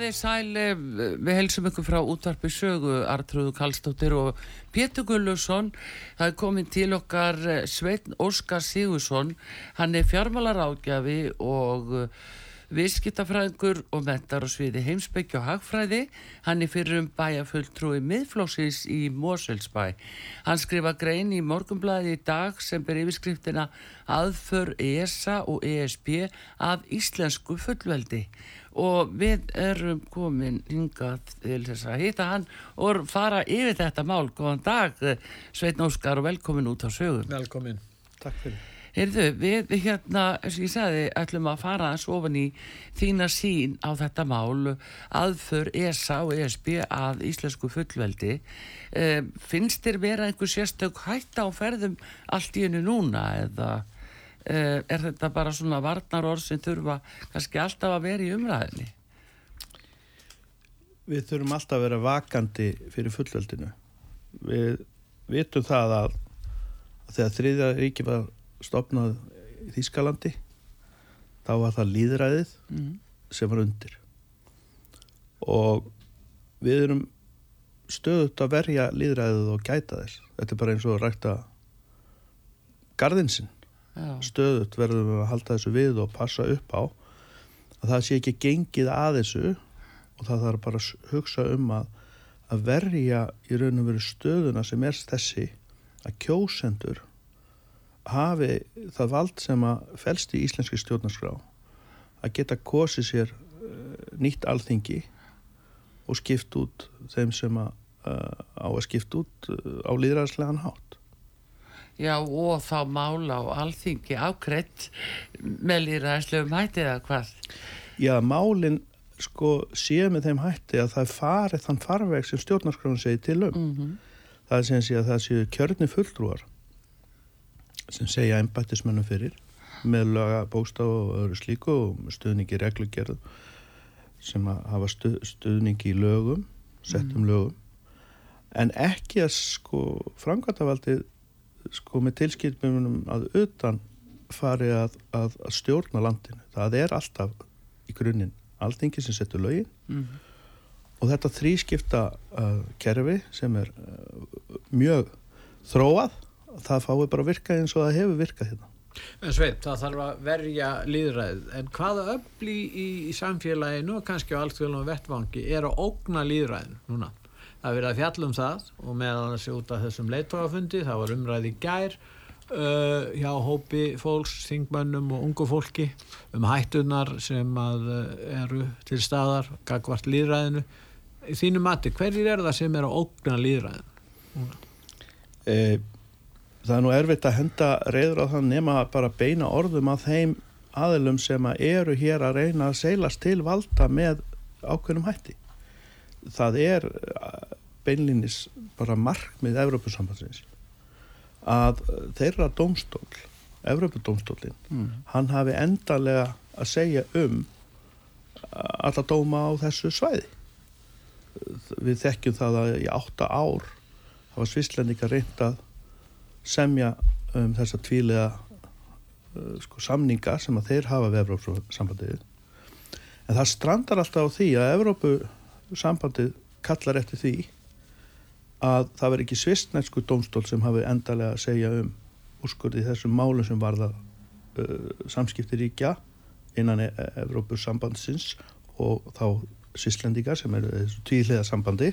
Komið þið sæl, eh, við helsum ykkur frá útvarpi sögu, Artrúðu Kallstóttir og Pétur Gullusson. Það er komið til okkar eh, Sveitn Óskar Sigursson, hann er fjármálar ágjafi og eh, viðskiptafræðingur og mentar á sviði heimsbyggja og hagfræði. Hann er fyrir um bæjafulltrúi miðflóksins í Moselsbæ. Hann skrifa grein í morgumblæði í dag sem ber yfirskriftina aðför ESA og ESB að íslensku fullveldi og við erum komin hingað til þess að hýta hann og fara yfir þetta mál. Góðan dag, Sveitn Óskar og velkomin út á sögum. Velkomin, takk fyrir. Heyrðu, við hérna, eins og ég sagði, ætlum að fara að ofan í þína sín á þetta mál. Aðför ESA og ESB að íslensku fullveldi. E, finnst þér vera einhver sérstök hætta á ferðum allt í hennu núna eða er þetta bara svona varnar orð sem þurfa kannski alltaf að vera í umræðinni? Við þurfum alltaf að vera vakandi fyrir fullveldinu. Við vitum það að, að þegar þriðja ríki var stopnað í Þýskalandi þá var það líðræðið mm. sem var undir og við erum stöðut að verja líðræðið og gæta þess. Þetta er bara eins og að rækta gardinsinn. Stöðut verðum við að halda þessu við og passa upp á að það sé ekki gengið að þessu og það þarf bara að hugsa um að, að verja í raun og veru stöðuna sem er þessi að kjósendur hafi það vald sem að felst í íslenski stjórnarskrá að geta kosið sér uh, nýtt alþingi og skipt út þeim sem að, uh, á að skipt út uh, á líðræðslegan hátt Já og þá mála og alþingi ákreitt með líðræðislegum hætti eða hvað? Já málinn sko sé með þeim hætti að það farið þann farveg sem stjórnarskráðun segi til um. Mm -hmm. Það sem sé að það séu kjörni fulltrúar sem segja ennbættismönnum fyrir með laga bóstaf og öðru slíku og stuðningi reglugerð sem að hafa stuð, stuðningi í lögum, settum mm. lögum en ekki að sko framkvæmtavaldið sko með tilskipnum að utan fari að, að, að stjórna landinu. Það er alltaf í grunninn alltingi sem setur lögin mm -hmm. og þetta þrískipta uh, kerfi sem er uh, mjög þróað, það fái bara virkað eins og það hefur virkað hérna. En Sveit, það þarf að verja líðræð, en hvaða öfli í, í samfélaginu og kannski á alltfjölum vettvangi er að ógna líðræðin núna? Það verið að fjallum það og meðan það sé út af þessum leittóafundi það var umræði gær uh, hjá hópi fólks, þingmönnum og ungu fólki um hættunar sem að uh, eru til staðar gagvart líðræðinu þínu mati, hverjir er það sem er að ógna líðræðinu? Eh, það er nú erfitt að henda reyður á það nema bara beina orðum að þeim aðilum sem að eru hér að reyna að seilast til valda með ákveðnum hætti það er uh, beinlinis bara markmið Evrópusambansins að þeirra domstól Evrópudómstólinn mm. hann hafi endalega að segja um alla dóma á þessu svæði við þekkjum það að í átta ár hafa svislendika reynd að semja um þessa tvílega uh, sko, samninga sem að þeir hafa við Evrópusambandið en það strandar alltaf á því að Evrópu sambandið kallar eftir því að það veri ekki svistnætsku domstól sem hafi endalega að segja um úrskurði þessum málum sem varða uh, samskiptiríkja innan e Evrópus sambandsins og þá svislendingar sem er þessu tvíliða sambandi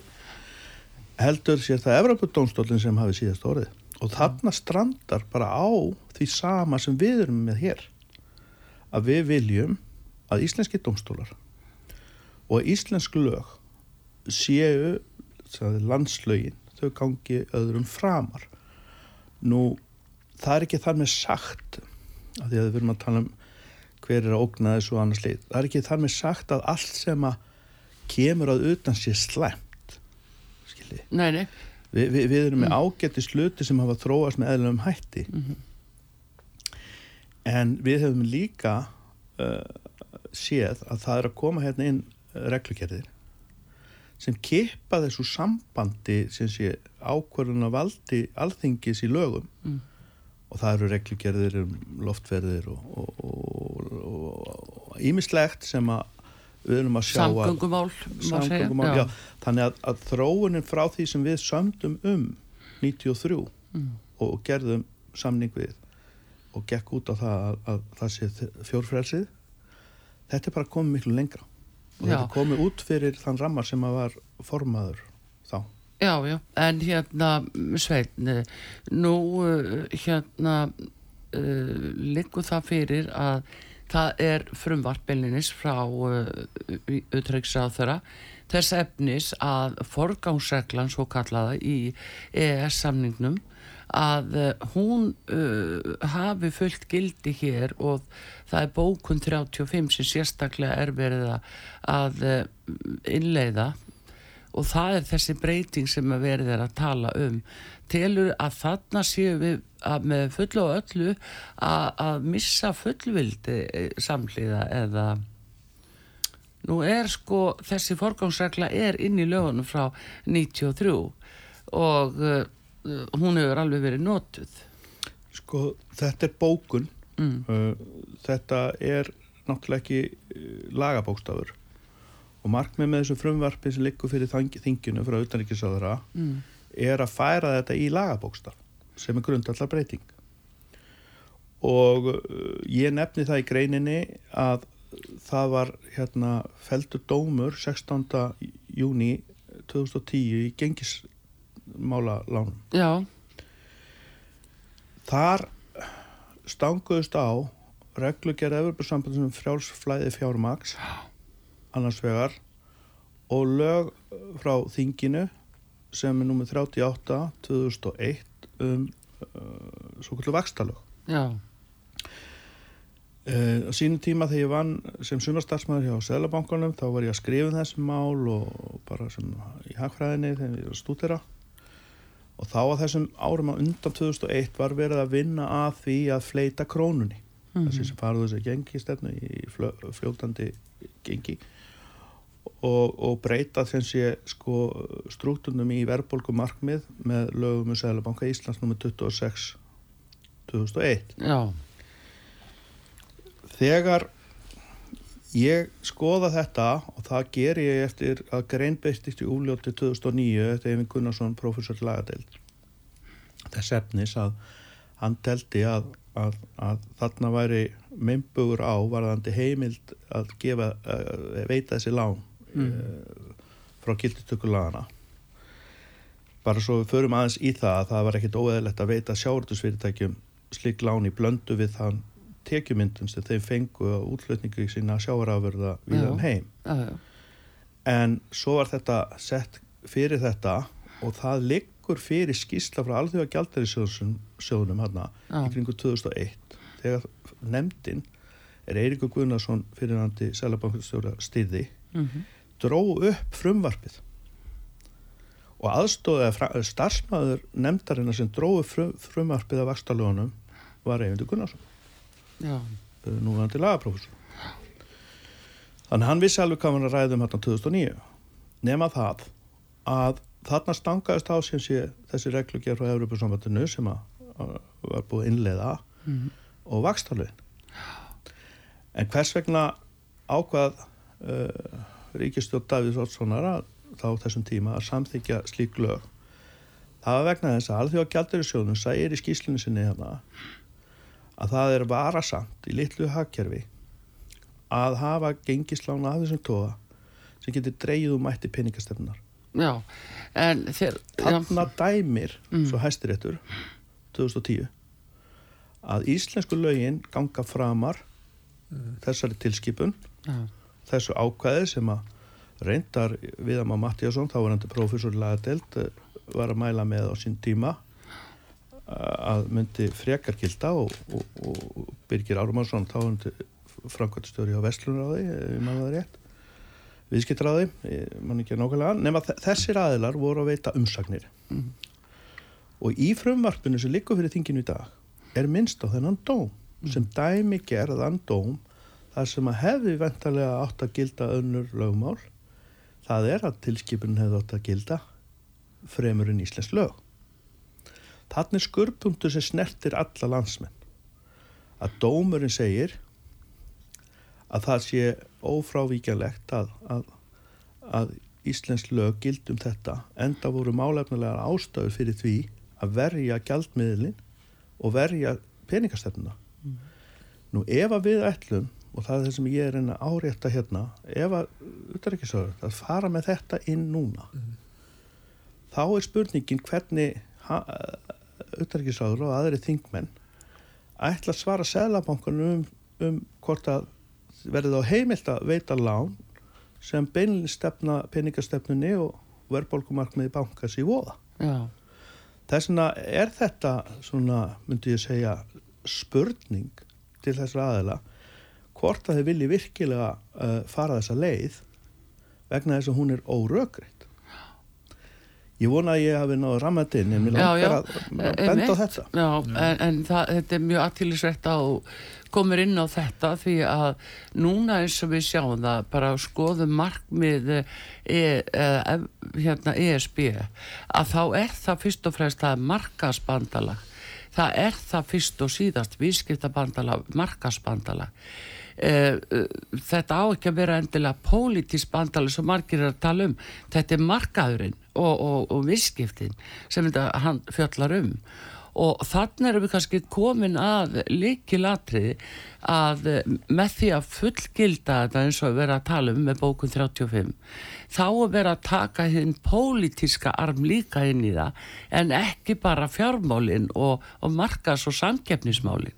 heldur sér það Evrópudómstólinn sem hafi síðast orðið. Og þarna strandar bara á því sama sem við erum með hér að við viljum að íslenski domstólar og íslensk lög séu sagði, landslögin, þau gangi öðrum framar. Nú, það er ekki þar með sagt, af því að við erum að tala um hver er að ógna þessu annars leið, það er ekki þar með sagt að allt sem að kemur að utan sé slæmt, skiljið. nei, nei, Vi, vi, við erum með ágætti sluti sem hafa þróast með eðlum hætti. En við hefum líka uh, séð að það er að koma hérna inn uh, reglugerðir sem kipa þessu sambandi sem sé ákvörðun að valdi alþingis í lögum Mm. og það eru reglugerðir um loftverðir og ímislegt sem að við erum að sjá að samgöngumál samgöngumál, já. þannig að, að þróunin frá því sem við sömdum um 93 Mm. og gerðum samning við og gekk út á það að, að það sé fjórfrelsið þetta er bara komið miklu lengra og þetta komið út fyrir þann rammar sem að var formaður þá. Já, já, en hérna, Sveinn, eh, nú eh, hérna uh, liggur það fyrir að það er frumvartbelinis frá uh, utryggsráþara þess efnis að forgánsreglan svo kallaða í EES-samningnum að uh, hún uh, hafi fullt gildi hér og það er bókun 35 sem sérstaklega er verið að- uh, innleiða. Og það er þessi breyting sem að verið er að tala um. Telur að þarna séu við að með fullu og öllu að, að missa fullvildi eh, samhliða eða nú er sko þessi forgangsregla er inn í lögunum frá 93 og hún hefur alveg verið notuð sko þetta er bókun mm. uh, þetta er náttúrulega ekki uh, lagabókstafur og markmið með þessu frumvarpi sem liggur fyrir þinginu frá utanríkisáðara Mm. er að færa þetta í lagabókstaf sem er grundallar breyting og uh, ég nefni það í greininni að það var hérna feldur dómur 16. júni 2010 í gengismála lánum Já, Þar stanguðust á reglugerð Evropasambandum um frjálsflæði fjármaks annars vegar og lög frá þinginu sem er númið 38 2001 um uh, svo kvöldu vakstalög. já, Uh, á sínum tíma þegar ég vann sem sumarstarfsmæður hjá Sælabankanum þá var ég að skrifa um þessum mál og bara sem í hagfræðinni þegar ég var að stúdera og þá að þessum árum á undan 2001 var verið að vinna að því að fleita krónunni. Þessi sem farðu þessi gengistefnu í flö, fljótandi gengi. Og, og breyta þessi sko strúktunum í verðbólgu markmið með lögum um Sælabanka Íslands nr. 26 2001 já, þegar ég skoða þetta og það ger ég eftir að greinbeistist í úljóti 2009 eftir Eyvind Gunnarsson, professor lagadeild þess efnis að hann teldi að, að, að þarna væri meimbugur á varðandi heimild að gefa, uh, veita þessi lán mm. frá gildistökulagana bara svo við förum aðeins í það að það var ekkit óeðlegt að veita sjáurtusfyrirtækjum slik lán í blöndu við þann tekjumyndun sem þeim fengu á útflutningu í sína sjáarafurða við um heim. Já, já, en svo var þetta sett fyrir þetta og það liggur fyrir skýrsla frá alþjóða gjaldærisjóðunum hérna í kringu 2001 þegar nefndin er Eiríkur Guðnarsson fyrirhandi Sælabankastjóra stýði mhm, dró upp frumvarpið. Og aðstóðið starfsmæður nefndarinnar sem dró upp frum, frumvarpið af vakstalögunum var Eyvindur Gunnarsson já, núverandi lagaprófessor. Þannig hann vissi alveg hvað hann var ræða um hérna 2009 nema það að þarna stangaðist á sem sé þessi reglugjör frá Evropasambandinu sem var búið innleiða mhm, og vakstalögin en hvers vegna ákvað uh, ríkistjórn Davíðs Oddssonar að þá þessum tíma að samþykja slík lög? Það var vegna þess að alþjóða gjaldurisjóðnum sæir í skýslinu sinni hérna að það er varasamt í litlu hagkerfi að hafa gengislána af þessum tóða sem getur dreigið um mætti peningastefnar já en þér þarna dæmir svo hæstiréttur 2010 að íslensku lögin ganga framar þessari tilskipun já, þessu ákvæði sem að reyndar Viðam á Mattíasson, þá var til profesor lagadelt, var að mæla með á sín tíma að myndi frekar gilda og, og, og Birgir Árumarsson til framkvæmstjóri á Vestlunraði, ef maður það rétt viðskiptráði, mann ekki nákvæmlega nema þessir aðilar voru að veita umsagnir mm. og í frumvarpinu sem likur fyrir þinginu í dag er minnst á þennan dóm mm. sem dæmi gerðan dóm þar sem að hefði ventarlega átt að gilda önnur lögmál það er að tilskipunin hefði átt að gilda fremur en íslensk lög þannig skurpunktu sem snertir alla landsmenn að dómurinn segir að það sé ófrávíkjanlegt að, að, að Íslensk lög gildum þetta enda voru málefnulegar ástöður fyrir því að verja gjaldmiðlin og verja peningastefnuna mm. nú ef að við ætlum og það er það sem ég er einn að árétta hérna ef að, að fara með þetta inn núna mm. þá er spurningin hvernig auðverkisraður og aðri þingmenn ætla að svara selabankunum um, um hvort að verði þá heimilt að veita lán sem beinlega stefna peningastefnunni og verðbólkumarkmiði bankas í voða. Já. Þess vegna er þetta svona, myndi ég segja, spurning til þessar aðela hvort að þið vilji virkilega uh, fara þessa leið vegna þess að hún er órökriðt. Ég vona að ég hafi náðu rammatinn en mér langar að benda á þetta. Já, en, en það, þetta er mjög aðtílisvegt á komur inn á þetta því að núna eins og við sjáum það bara skoðum markmið e, e, hérna ESB að þá er það fyrst og fremst það markasbandalag það er það fyrst og síðast vískiptabandalag, markasbandalag e, e, þetta á ekki að vera endilega pólitísk bandalag sem margir er að tala um. Þetta er markaðurinn og, og, og vískiptin sem þetta hann fjallar um og þannig erum við kannski komin að líkilatriði að eh, með því að fullgilda þetta eins og vera að tala um með bókun 35 þá að vera að taka hinn pólitíska arm líka inn í það en ekki bara fjármálinn og, og markas og samkeppnismálinn.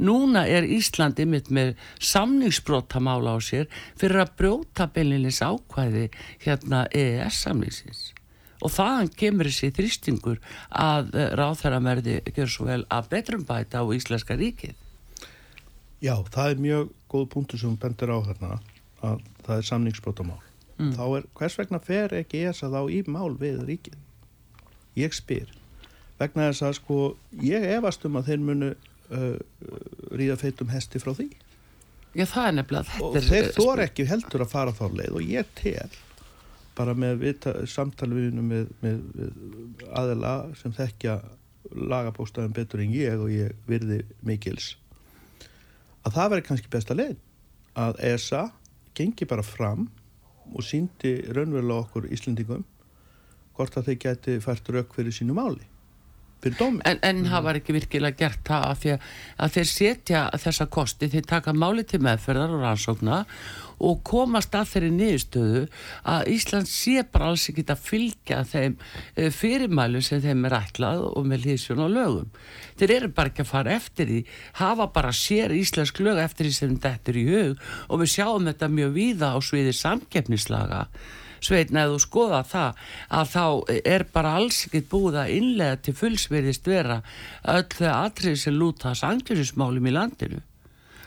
Núna er Íslandi mitt með samningsbrótamála á sér fyrir að brjóta beilinins ákvæði hérna EES samningsins og þaðan kemur þessi þrýstingur að eh, ráþæramerði gjör svo vel að betrum bæta á Íslenska ríkið. Já, það er mjög góð punktur sem bendur á þarna að það er samningsbrotamál. Mm. Þá er, hvers vegna fer ekki ég að þá í mál við ríkið? Ég spyr. Vegna þess að sko, ég efast um að þeir munu uh, ríða feitum hesti frá því. Já, það er nefnilega. Og þeir þor ekki heldur að fara þá leið og ég tel bara með samtalviðinu með, með, með aðela sem þekkja lagabóstaðin betur en ég og ég virði mikils. Að það veri kannski besta leið að ESA gengi bara fram og síndi raunverulega okkur Íslandingum hvort að þeir geti fært rauk fyrir sínu máli fyrir dómi. En, en það var ekki virkilega gert það að, að þeir setja þessa kosti, þeir taka máli til meðferðar og rannsókna og komast að þeirri niðurstöðu að Ísland sé bara alls ekki að fylgja þeim eh, fyrirmælu sem þeim er ætlað og með hlýðsjón og lögum. Þeir eru bara ekki að fara eftir því, hafa bara sér íslensk lög eftir því sem þetta er í hug og við sjáum þetta mjög víða á sviði samkeppnislaga sveitna eða skoða það að þá er bara alls ekkit búið að innlega til fullsverðist vera öll þau atrið sem lúta sangjurinsmálum í landinu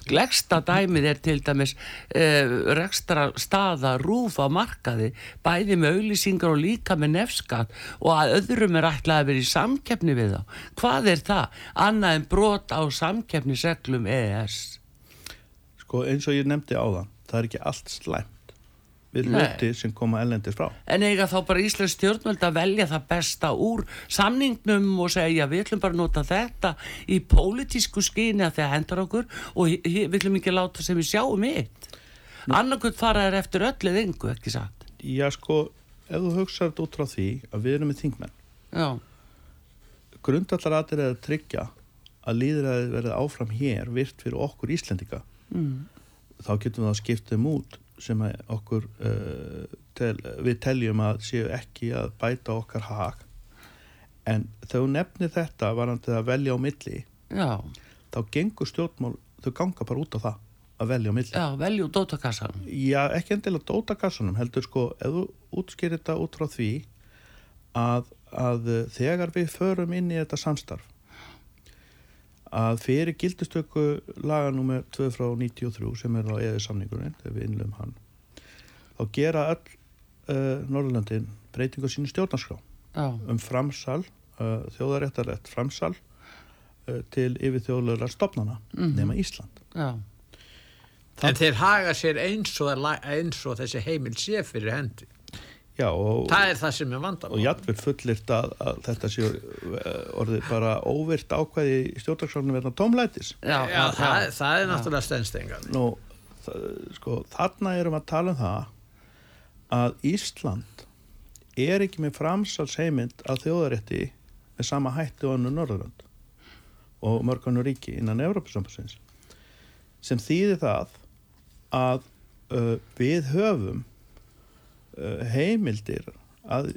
Glegsta dæmið er til dæmis uh, rekstra staða rúf á markaði bæði með auðlýsingar og líka með nefskat og að öðrum er ætlað að vera í samkeppni við þá. Hvað er það? Annað en brot á samkeppniseglum EES? Sko eins og ég nefndi á það, það er ekki allt slæmt við hluti sem koma ellendir frá. En eiga þá bara Íslands stjórnvöld að velja það besta úr samningnum og segja við ætlum bara nota þetta í pólitísku skyni að það hendur okkur og við ætlum ekki láta sem við sjáum eitt. Annarkvöld fara er eftir öll eða yngu, ekki satt? Já sko, ef þú hugsaður út frá því að við erum með þingmenn. Já. Grundallar aðeins er að tryggja að líðræði verði áfram hér virt fyrir okkur Íslendika. Mm. Þá getum við að skipta um út sem okkur uh, tel, við teljum að séu ekki að bæta okkar hag en þau nefnir þetta varandi að velja á milli Já. þá gengur stjórnmál þau ganga bara út á það að velja á milli. Já, velju dótakassan. Já, ekki endilega dótakassunum, heldur sko, ef þú útskýrir þetta út frá því að, að þegar við förum inn í þetta samstarf að fyrir gildistöku laganúmer 2 frá 93 sem er á eða samningurinn, þegar við innlum hann þá gera öll uh, Norðurlandin breytingu sínu stjórnarskrá Já, um framsal, uh, þjóðaréttarlegt framsal uh, til yfir þjóðlega stopnana nema Ísland. já, En þeir haga sér eins og, eins og þessi heimil sé fyrir hendi. Já, og, Það er það sem er vandamál. og jafnvel fullirt að, að þetta sé uh, orðið bara óvirt ákvæði í stjórnarskránum verðan tómlætis. já, Já, já, það, það er náttúrulega stennstengar. Nú, það, sko, þarna erum að tala um það að Ísland er ekki með framsalsheimind að þjóðarétti með sama hætti og annu Norðurland og mörganu ríki innan Európa-sambassins sem þýðir það að uh, við höfum heimildir að,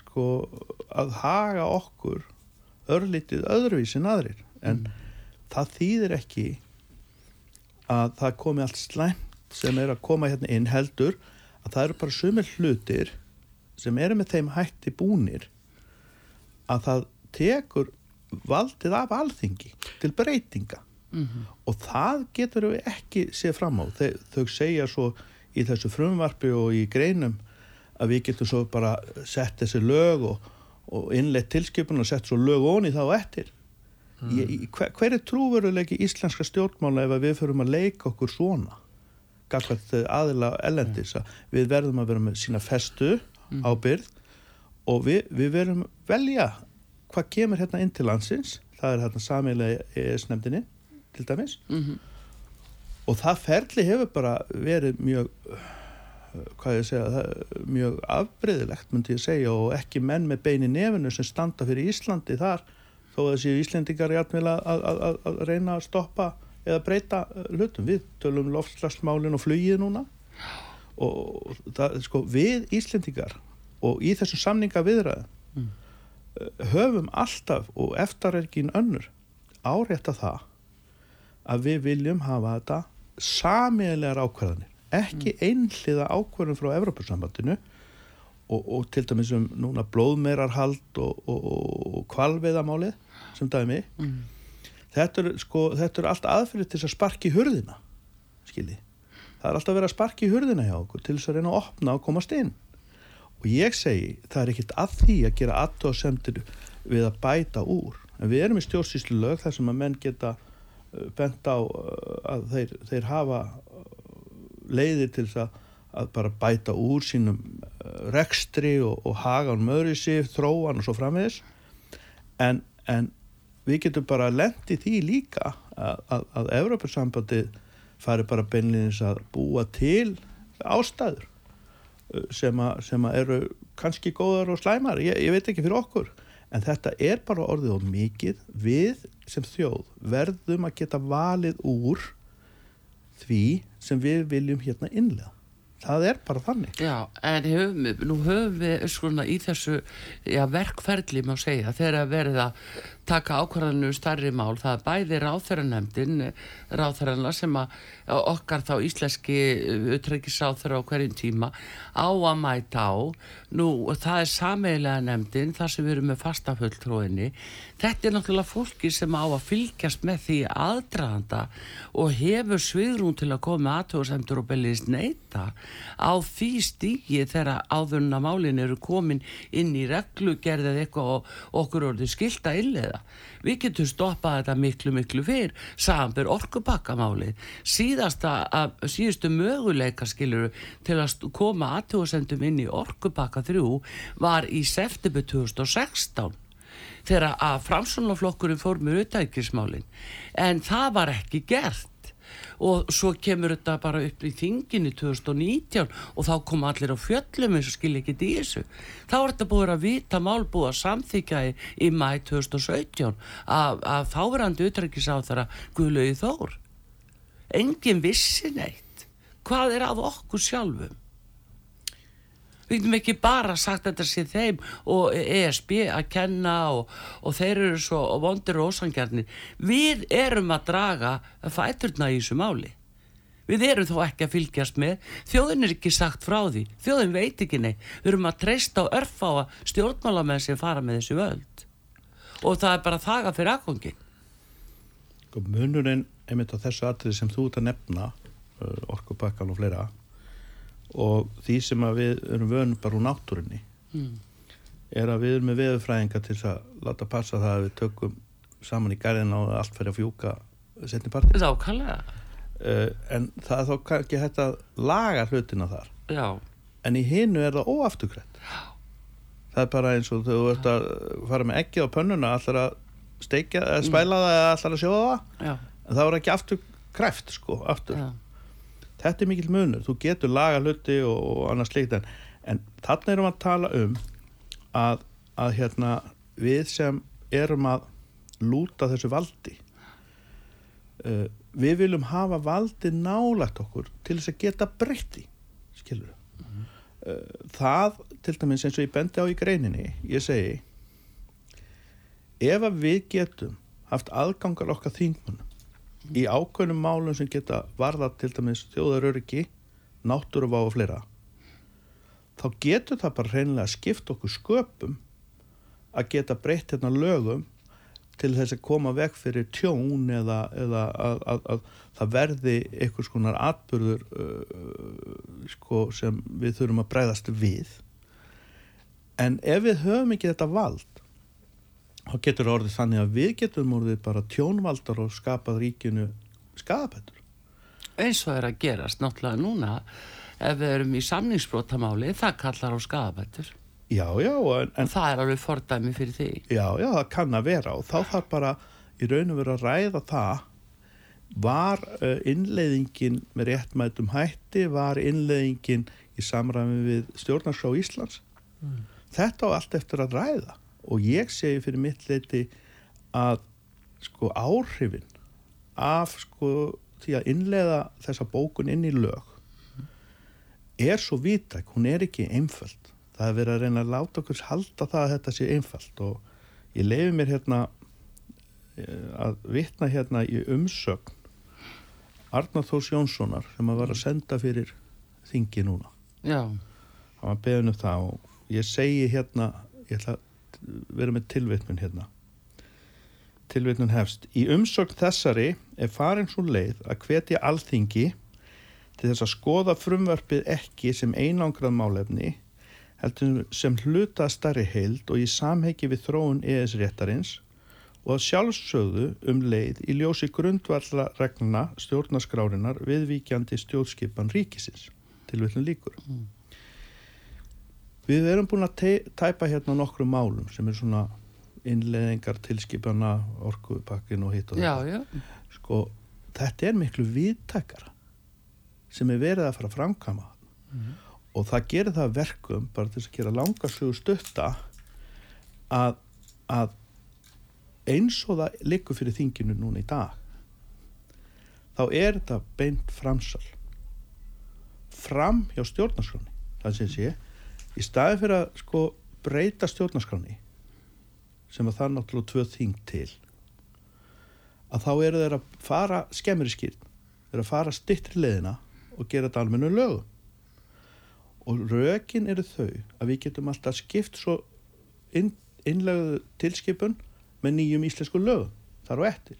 sko, að haga okkur örlítið öðruvísi en aðrir. En það þýðir ekki að það komi allt slæmt sem er að koma hérna inn heldur að það eru bara sumir hlutir sem eru með þeim hætti búnir að það tekur valdið af alþingi til breytinga. Og það getur við ekki séð fram á. Þau, þau segja svo í þessu frumvarpi og í greinum að við getum svo bara sett þessi lög og, og innleitt tilskipun og sett svo lög onni þá eftir. Ég, ég- hver, hver er trúveruleiki íslenska stjórnmála ef við förum að leika okkur svona gagvart aðila ellendis að við verðum að vera með sína festu ábyrð og við, við verum velja hvað kemur hérna inn til landsins. Það er hérna samilega ES-nefndinni til dæmis. Mhm. og það ferli hefur bara verið mjög hvað ég segja, mjög afbreyðilegt myndi ég segja og ekki menn með bein í nefinu sem standa fyrir Íslandi þar þó að séu Íslendingar játmjöl að, að, að, að reyna að stoppa eða breyta uh, hlutum við tölum loftslagsmálin og flugið núna og það, sko, við Íslendingar og í þessum samninga viðræðum Mm. höfum alltaf og eftirreikin önnur árétta það að við viljum hafa þetta samiðlegar ákvarðanir ekki einhliða ákvarðan frá Evrópussambandinu og, og til dæmis um núna blóðmeirarhald og, og, og kvalveiðamálið sem dæmi. Mm. þetta er, sko, þetta er allt aðfyrir til að sparki hurðina skilji. Það er alltaf verið að sparki hurðina hjá okkur til þess að reyna að opna og komast inn. Og ég segi, það er ekkert að því að gera aðtóðsendir við að bæta úr. En við erum í stjórnsýslu lög þar sem að menn geta uh, bent á uh, að þeir, þeir hafa leiðir til þess að, að bara bæta úr sínum uh, rekstri og, og hagan möðri sig, þróan og svo framvegis. En, en við getum bara lendi því líka að, að, að Evropasambandið fari bara beinlinnins að búa til ástæður uh, sem, að, sem eru kannski góðar og slæmar, ég, ég veit ekki fyrir okkur en þetta er bara orðið og mikið. Við sem þjóð verðum að geta valið úr því sem við viljum hérna innlega það er bara þannig. Já, en höfum, við- nú höfum við svona í þessu já, verkferli má segja þegar að taka ákvarðanu starri mál, það er bæði ráþæranemdin, ráþæranla sem að okkar þá íslenski utreikisráþæra á hverjum tíma á að mæta á. Nú það er sameigilega nefndin þar sem við erum með fastafulltróinni þetta er náttúrulega fólki sem á að fylgjast með því aðdraðanda og hefur svigrún til að koma aðtöðsendur og bellist neyta á því stígi þegar áðurna málin eru komin inn í reglugerð eða eitthvað og okkur orðið skilta illeða. Við getum stoppað þetta miklu, miklu fyrr, samanbyr orkupakkamáli. Síðustu möguleika skiluru til að koma aðtöðsendum inn í orkupakka 3 var í september 2016 þegar að framsónaflokkurinn fór með auðtækismálin en það var ekki gert og svo kemur þetta bara upp í þinginu 2019 og þá kom allir á fjöllum eins og skilja ekki í þessu. Þá er þetta búið að vita mál búið að samþykja í, í mæ 2017 að, að þáverandi utrækisáþara Guðlaugi Þór. Engin vissi neitt. Hvað er að okkur sjálfum við getum ekki bara sagt að þetta sé þeim og ESB að kenna og, og þeir eru svo vondir og ósangjarnir við erum að draga fæturna í þessu máli. Við erum þó ekki að fylgjast með, þjóðin er ekki sagt frá því, þjóðin veit ekki neitt, við erum að treysta á örfáa stjórnmálamenn sem fara með þessu völd. Og það er bara þaga fyrir aðgóngin. Sko, munurinn einmitt á þessu atriði sem þú ert að nefna, uh, orkupakkan og fleira, og því sem við erum vönum bara úr náttúrunni, Mm. er að við erum með veðurfræðinga til að láta passa það að við tökum saman í garðina og allt fyrir að fjúka setni. Nákvæmlega, Uh, en það er þá ekki hægt að laga hlutina þar. já, En í hinu er það óafturkrætt. Það er bara eins og þegar þú ert að fara með ekki á pönnuna, allar að steikja, eða spæla það eða allar að sjóða það. já, En það er ekki aftur kræft, sko, aftur. já, Þetta er mikill munur. Þú getur laga hluti og, og annars slikt en, en þarna erum við að tala um að, að hérna við sem erum að lúta þessu valdi uh, við viljum hafa valdi nálægt okkur til þess að geta breytti skilur uh, það til dæmis eins og ég bendi á í greininni ég segi ef að við getum haft aðgangar okkar þingmunum í ákveðnum málum sem geta varða til dæmis þjóðaröryggi náttúruvá og fleira þá getur það bara reynilega skipt okkur sköpum að geta breytt hérna lögum til þess að koma veg fyrir tjón eða, eða að, að, að það verði einhvers konar atbyrður uh, sko, sem við þurfum að breyðast við. En ef við höfum ekki þetta vald þá getur orðið þannig að við getum orðið bara tjónvaldar og skapað ríkinu skadabætur eins og er að gerast náttúrulega núna ef við erum í samningsbrótamáli, það kallar á skadabættur já, já, en, en það er alveg fordæmi fyrir því. Já, já, það kann að vera og þá þarf bara í raun og veru að ræða það. Var uh, innleiðingin með réttmætum hætti, var innleiðingin í samræmi við stjórnarskrá Íslands. Þetta á allt eftir að ræða og ég segi fyrir mitt leiti að sko áhrifin af sko því að innleiða þessa bókun inn í lög er svo vítæk, hún er ekki einföld. Það er verið að reyna að láta okkur halda það að þetta sé einfalt og ég leifi mér hérna eh, að vitna hérna í umsögn Arnar Þórs Jónssonar sem að var að senda fyrir þingi núna. Já, hann var beðin um það og ég segi hérna ég ætla að vera með tilvitnun hérna. Tilvitnun hefst. Í umsögn þessari er farin svo leið að hvetja alþingi til þess að skoða frumvarpið ekki sem einangrað málefni heldur sem hluta starri heild og í samheiki við þróun ES-réttarins og að sjálfsögðu um leið í ljósi grundvalla regluna stjórnaskrárinar viðvíkjandi stjórnskipan ríkisins. Tilvitnun líkur Við erum búin að tæpa hérna nokkrum málum sem er svona innleðingar, tilskipana, orkupakkin og hitt og þetta. já, Sko, þetta er miklu viðtækara sem er verið að fara að framkama og það gerir það að verkum bara þess að gera langarsögu stutta að, að eins og það liggur fyrir þinginu núna í dag þá er þetta beint framsal. Fram hjá stjórnarskráni það sem sé í staði fyrir að sko breyta stjórnarskráni sem að það er náttúrulega tvö þing til að þá eru þeir að fara skemmri skýrt þeir að fara stittri leðina og gera þetta almennu lögum. Og rökin eru þau að við getum alltaf skipt svo inn, innlegðu tilskipun með nýjum íslensku lögum þar og eftir.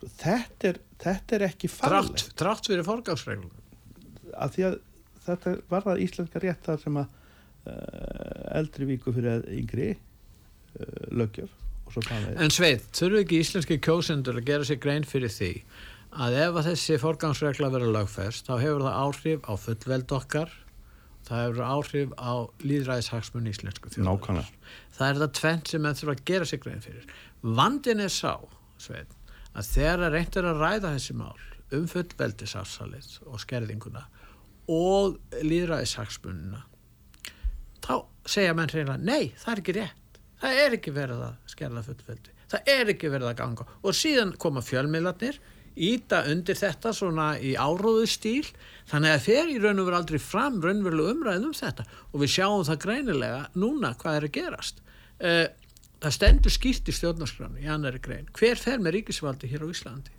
Svo þetta er, þetta er ekki farlegt Trátt, fyrir forgáðsreglum. að því að þetta var það íslenska rétt þar sem að eldri viku fyrir yngri uh, lögjöf og svo framvegis En Sveit, þurfu ekki íslenski kjósendur að gera sér grein fyrir því að ef að þessi forgangsregla verður lögfest þá hefur það áhrif á fullveld okkar það hefur áhrif á líðræðishagsmun íslensku þjóðar. Nákvæmlega. Það er það tvent sem menn þurfa að gera sér grein fyrir. Vandin er sá, Sveit, að þegar reyndir að ræða þessi mál um fullveldisafsalið og skerðinguna og líðræðishagsmununa þá segja menn reyna, nei, það er ekki rétt. Það er ekki verið að skerða fullveldi. Það er ekki verið að ganga. Og síðan koma fjölmiðlarnir íta undir þetta svona í áróðu stíl. Þannig að fer í raun og veru aldrei fram raunverulega umræðum um þetta. Og við sjáum það greinilega núna hvað er að gerast. Uh, það stendur skýrt í stjórnarskránu í annari grein. Hver fer með ríkisvaldi hér á Íslandi?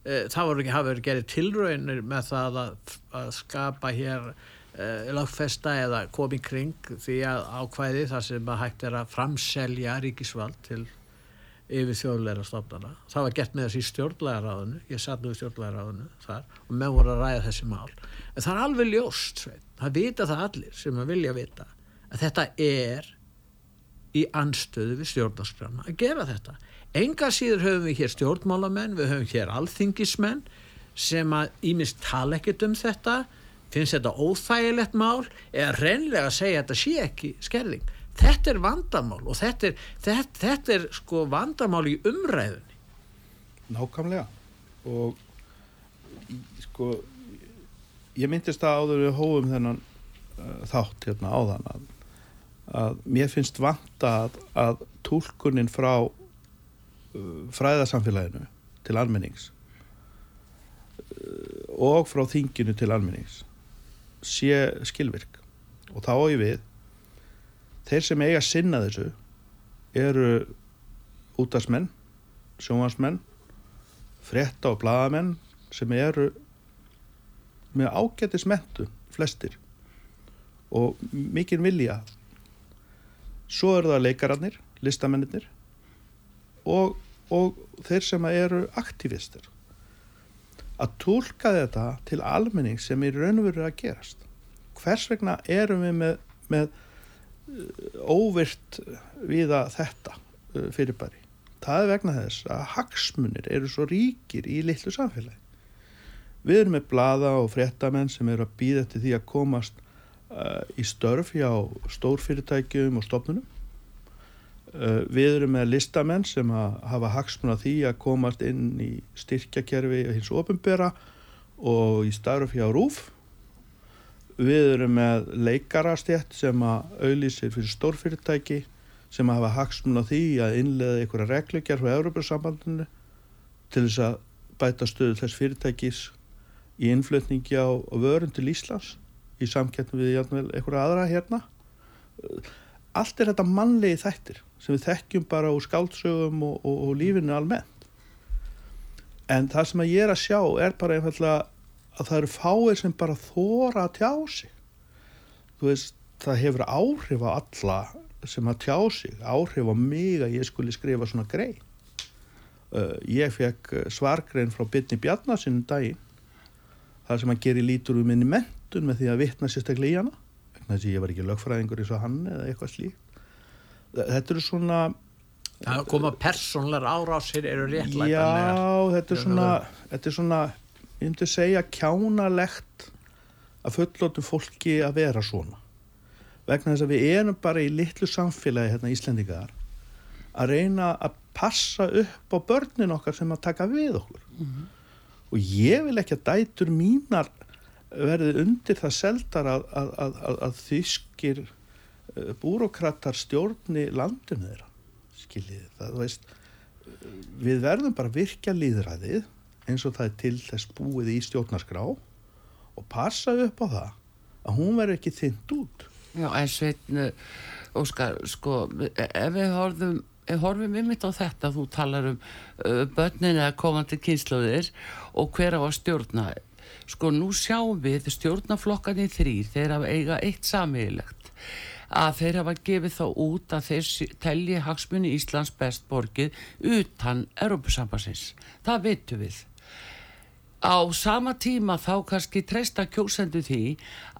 E, það voru ekki hafa verið gerið tilraunir með það að, að skapa hér lagfesta eða komi kring því að ákvæði þar sem að hægt er að framselja ríkisvald til yfir þjóðleira stofnana. Það var gert með þessi stjórnlegaráðinu, ég satt nú í stjórnlegaráðinu þar og menn voru að ræða þessi mál. En það er alveg ljóst, sveit. það vita það allir sem að vilja vita að þetta er í anstöðu við stjórnarskrána að gera þetta. Enga síður höfum við hér stjórnmálamenn, við höfum hér alþingismenn sem að ímist tala ekkert um þetta, finnst þetta óþægilegt mál eða reynlega að segja að þetta sé ekki skerðing. Þetta er vandamál og þetta er, þetta, þetta er sko vandamál í umræðunni. Nákvæmlega og sko ég myndist að áður við hófum þennan uh, þátt hérna áðan að að mér finnst vanta að, að tólkunin frá uh, fræðasamfélaginu til almennings uh, og frá þinginu til almennings sé skilvirk. Og þá á ég við þeir sem eiga að sinna þessu eru útdagsmenn sjónvarsmenn frétta og bladamenn sem eru með ágættismentu flestir og mikinn vilja. Svo eru það leikararnir, listamennir og, og þeir sem eru aktivistir að tólka þetta til almenning sem er raunveru að gerast. Hvers vegna erum við með, með uh, óvirt viða þetta uh, fyrirbæri? Það er vegna þess að hagsmunir eru svo ríkir í litlu samfélagi. Við erum með blada og fréttamenn sem eru að býða til því að komast uh, í störf hjá stórfyrirtækjum og stofnunum. Uh, við erum með listamenn sem hafa hagsmun að því að komast inn í styrkjakerfi hins ofinbera og í starf hjá rúf. Við erum með leikarastjætt sem að auðlýsir fyrir stórfyrirtæki sem að hafa hagsmun að því að innlega einhverja reglugjær frá Európa-sambandinu til þess að bæta stöðu þess fyrirtækis í innflutningi á, á vörun til Íslands í samkettnum við einhverja aðra hérna allt er þetta mannlegi þættir sem við þekkjum bara úr skáldsögum og, og, og lífinu almennt. En það sem ég er að sjá er bara einfallega að það eru fáir sem bara þóra að tjá sig. Þú veist, það hefur áhrif á alla sem að tjá sig áhrif á mig að ég skuli skrifa svona grein. Uh, ég fekk svargrein frá Bytni Bjarnarsinnum daginn þar sem að gera lítur um minni menn menntun með því að vitna sérstaklega í hana vegna þess að ég var ekki lögfræðingur eins og hann eða eitthvað slíkt. Þetta eru svona Það koma persónlar árásir eru réttlætanlegar Já, þetta er svona þetta er svona, ég myndi segja kjánalegt að fullótu fólki að vera svona. Vegna þess að við erum bara í litlu samfélagi hérna Íslendingar að reyna að passa upp á börnin okkar sem að taka við okkur. Mm -hmm. og ég vil ekki að dætur mínar verði undir það seldar að, að, að, að þýskir eh, búrokratar stjórni landinu þeirra. Skiljið það, veist við verðum bara virkja líðræðið eins og það er til þess búið í stjórnarskrá og passa upp á það að hún verður ekki þynd út. Já, en Sveitn Óskar, sko, ef við horfum horfum ymitt á þetta, þú talar um uh, börnin eða komandi kynsluðir og hver á að stjórna sko nú sjáum við stjórnaflokkan í þrýr þeir hafa eiga eitt samílegt að þeir hafa gefið þá út að þeir telli hagsmunni Íslands best borgið utan Európusambassins. Það veitu við á sama tíma þá kannski treysta kjósendu því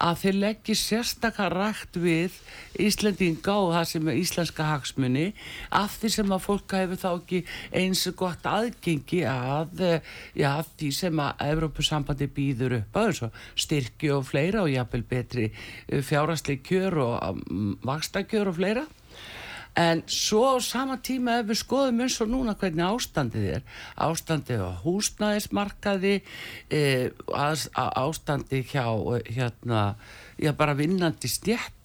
að þeir leggja sérstakar rætt við Íslandinga og það sem er íslenska hagsmunni af því sem að fólka hefur þá ekki eins og gott aðgengi að já, því sem að Evrópusambandi býður upp þessu styrki og fleira og jápil betri fjárasli kjör og um, vaksta kjör og fleira en svo sama tíma ef við skoðum eins og núna hvernig ástandið er ástandið á húsnæðismarkaði e, ástandið hjá hérna, já bara vinnandi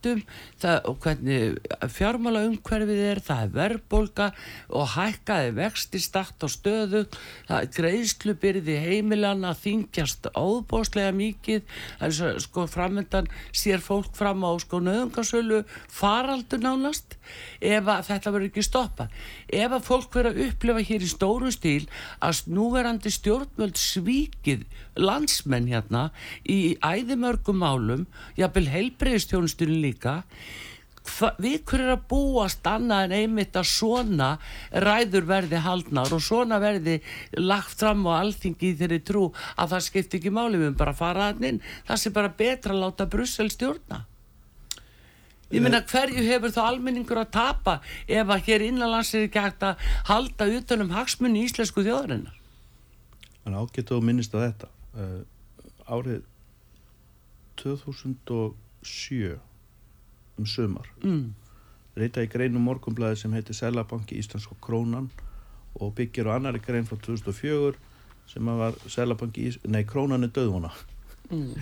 stjættum það, og hvernig fjármála umhverfið er, það er verðbólka og hækkaði vexti stakt og stöðu, það er greiðslubyrði heimilan að þingjast óbóslega mikið. Það er sko framöndan sér fólk fram á sko nöðungasölu faraldur nánast ef að þetta verður ekki stoppa ef að fólk verður að upplifa hér í stóru stíl að núverandi stjórnmöld svíkið landsmenn hérna í æðimörgum málum jafnvel heilbreyðstjónustunum líka Hva, við hverju er að búast annað en einmitt að svona ræður verði haldnar og svona verði lagt fram á alþingi í þeirri trú að það skipti ekki máli við bara fara að inn, það sé bara betra að láta Brussel stjórna. Ég minna hverju hefur þá almenningur að tapa ef að hér innanlands er ekki hægt að halda utanum hagsmunni í íslensku þjóðarinnar? Þannig ágetu að minnist að þetta. Uh, árið 2007 um sömar mm. reyta í greinu morgumblæði sem heitir Sælabanki Íslands og Krónan og byggir á annari grein frá 2004 sem var Sælabanki Íslands nei, Krónan er döðvona Mm.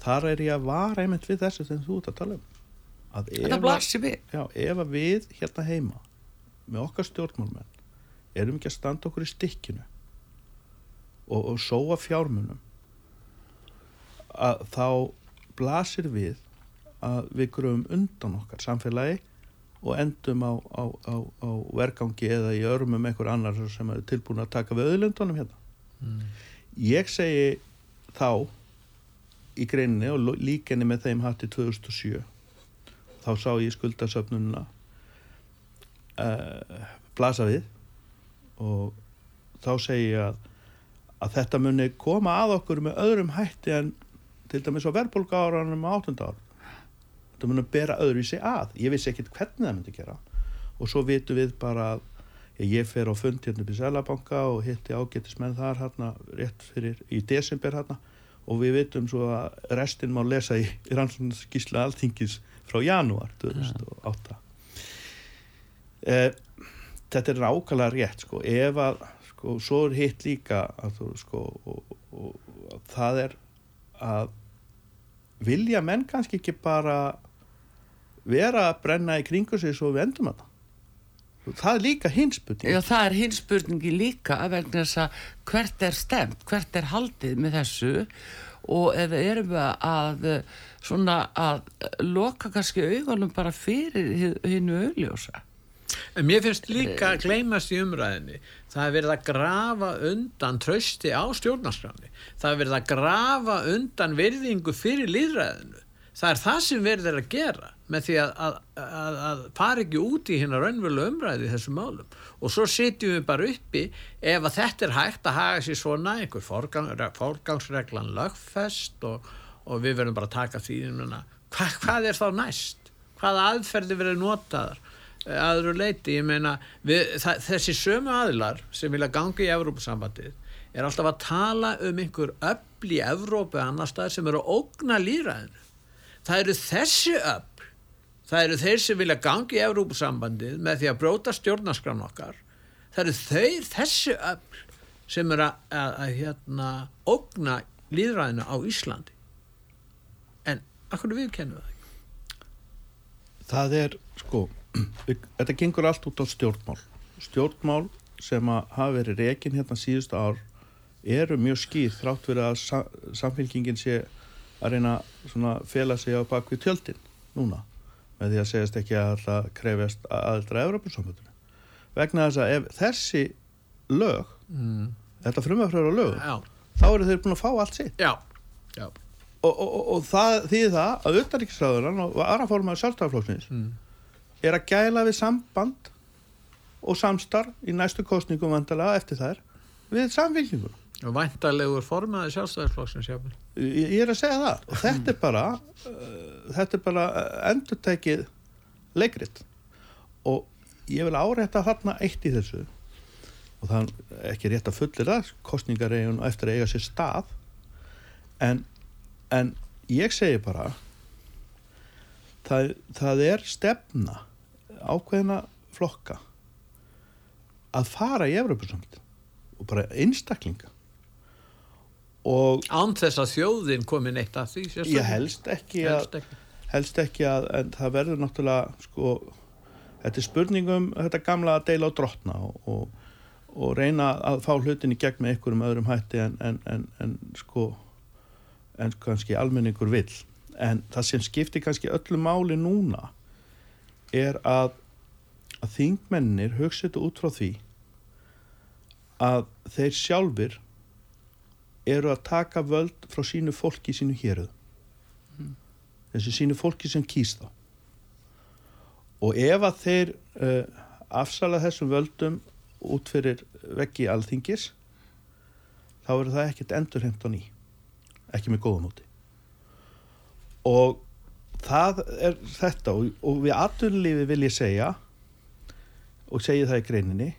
þar er ég að vara einmitt við þessu sem þú ert að tala um að ef að við hérna heima með okkar stjórnmálmenn erum ekki að standa okkur í stikkinu og, og sóa fjármunum að þá blasir við að við gröfum undan okkar samfélagi og endum á, á, á, á vergangi eða í örmum einhver annar sem er tilbúin að taka við auðlundunum hérna. Ég segi þá í greininni og líkenni með þeim hatt í 2007 þá sá ég skuldasöfnununa uh, blasa við og þá segi ég að, að þetta muni koma að okkur með öðrum hætti en til dæmis á verðbólka áranum á áttunda ár þetta muni bera öðru í sig að. Ég vissi ekkit hvernig það myndi gera. Og svo vitum við bara að ég fer á fund hérna upp í Sælabanka og hitti ágættismenn þar hérna rétt fyrir í desember hérna. Og við vitum svo að restin má lesa í, í rannsóknarskísla alþingis frá janúar 2008 eh, þetta er nákvæmlega rétt sko, ef að sko, svo er hitt líka að þú sko og, og, og það er að vilja menn kannski ekki bara vera að brenna í kringu sig svo við endum að það það er líka hinspurning Já, það er hins spurningi líka að vegna þess að hvert er stemt, hvert er haldið með þessu og eða erum við að eh, svona að loka kannski augunum bara fyrir hinnu augljósa. En mér finnst líka að gleymast í umræðinni. Það er verið að grafa undan trösti á stjórnarskráni. Það er verið að grafa undan virðingu fyrir líðræðinu. Það er það sem verið er að gera með því að, að, að, að fara ekki út í hérna raunverulega umræði í þessum málum. Og svo sitjum við bara uppi ef að þetta er hægt að haga sér svona einhver forgang, forgangsreglan lögfest og, og við verðum bara að taka því Hva, hvað er þá næst? Hvaða aðferði verið notaðar? aðru leiti, ég meina við, það, þessi sömu aðilar sem vilja gangi í Evrópusambandið er alltaf að tala um einhver öll í Evrópu annar staðar sem eru ógna líðræðinu það eru þessi öll það eru þeir sem vilja gangi í Evrópusambandið með því að bróta stjórnaskran okkar. Það eru þeir þessi öll sem eru að, að, að hérna, ógna líðræðinu á Íslandi. En akkur við kennum það ekki? Það er sko þetta gengur allt út á stjórnmál. Stjórnmál sem að hafa verið rekin hérna síðustu ár eru mjög skýr þrátt fyrir að sa, samfélkingin sé að reyna að fela sig á bakvið tjöldin núna með því að segjast ekki að alltaf krefjast aðeldra Európa-samfjöldinu vegna þess að ef þessi lög mm. þetta frumafröður á lög Já, þá eru þeir búin að fá allt sitt já, já. og, og, og, og það þýðir það að utanriksræðunan og aðra fórmaður sjálfstæðarflóksins Mm. er að gæla við samband og samstarf í næstu kostningum vandalega eftir þær við samfélkingur. Og væntarlegur formaði sjálfstæðisflokksins Ég, er að segja það. Og þetta er bara uh, þetta er bara endurtækið leikrit. Og ég vil árétta þarna eitt í þessu. Og það er ekki rétt að fullir það kostningar eigin eftir að eiga sér stað. En, en ég segi bara það, það er stefna ákveðina flokka að fara í Evropasamlið og bara einstaklinga. og Án þess að þjóðin komin eitt að því sérstaklega. ég helst ekki að Helst ekki. helst ekki að en það verður náttúrulega sko, þetta er spurningum þetta gamla að deila á drottna og, og, og reyna að fá hlutin í gegn með einhverjum öðrum hætti en, en, en, en sko en kannski almenningur vill en það sem skiptir kannski öllu máli núna er að, að þingmennir hugsa þetta út frá því að þeir sjálfur eru að taka völd frá sínu fólki sínu héruð. Þessu sínu fólki sem kýst þá. Og ef að þeir uh, afsala þessum völdum út fyrir veggi alþingis þá verður það ekkert endurheimt á ný. Ekki með góðum úti og það er þetta og, og við aturlífi vil ég segja og segja það í greininni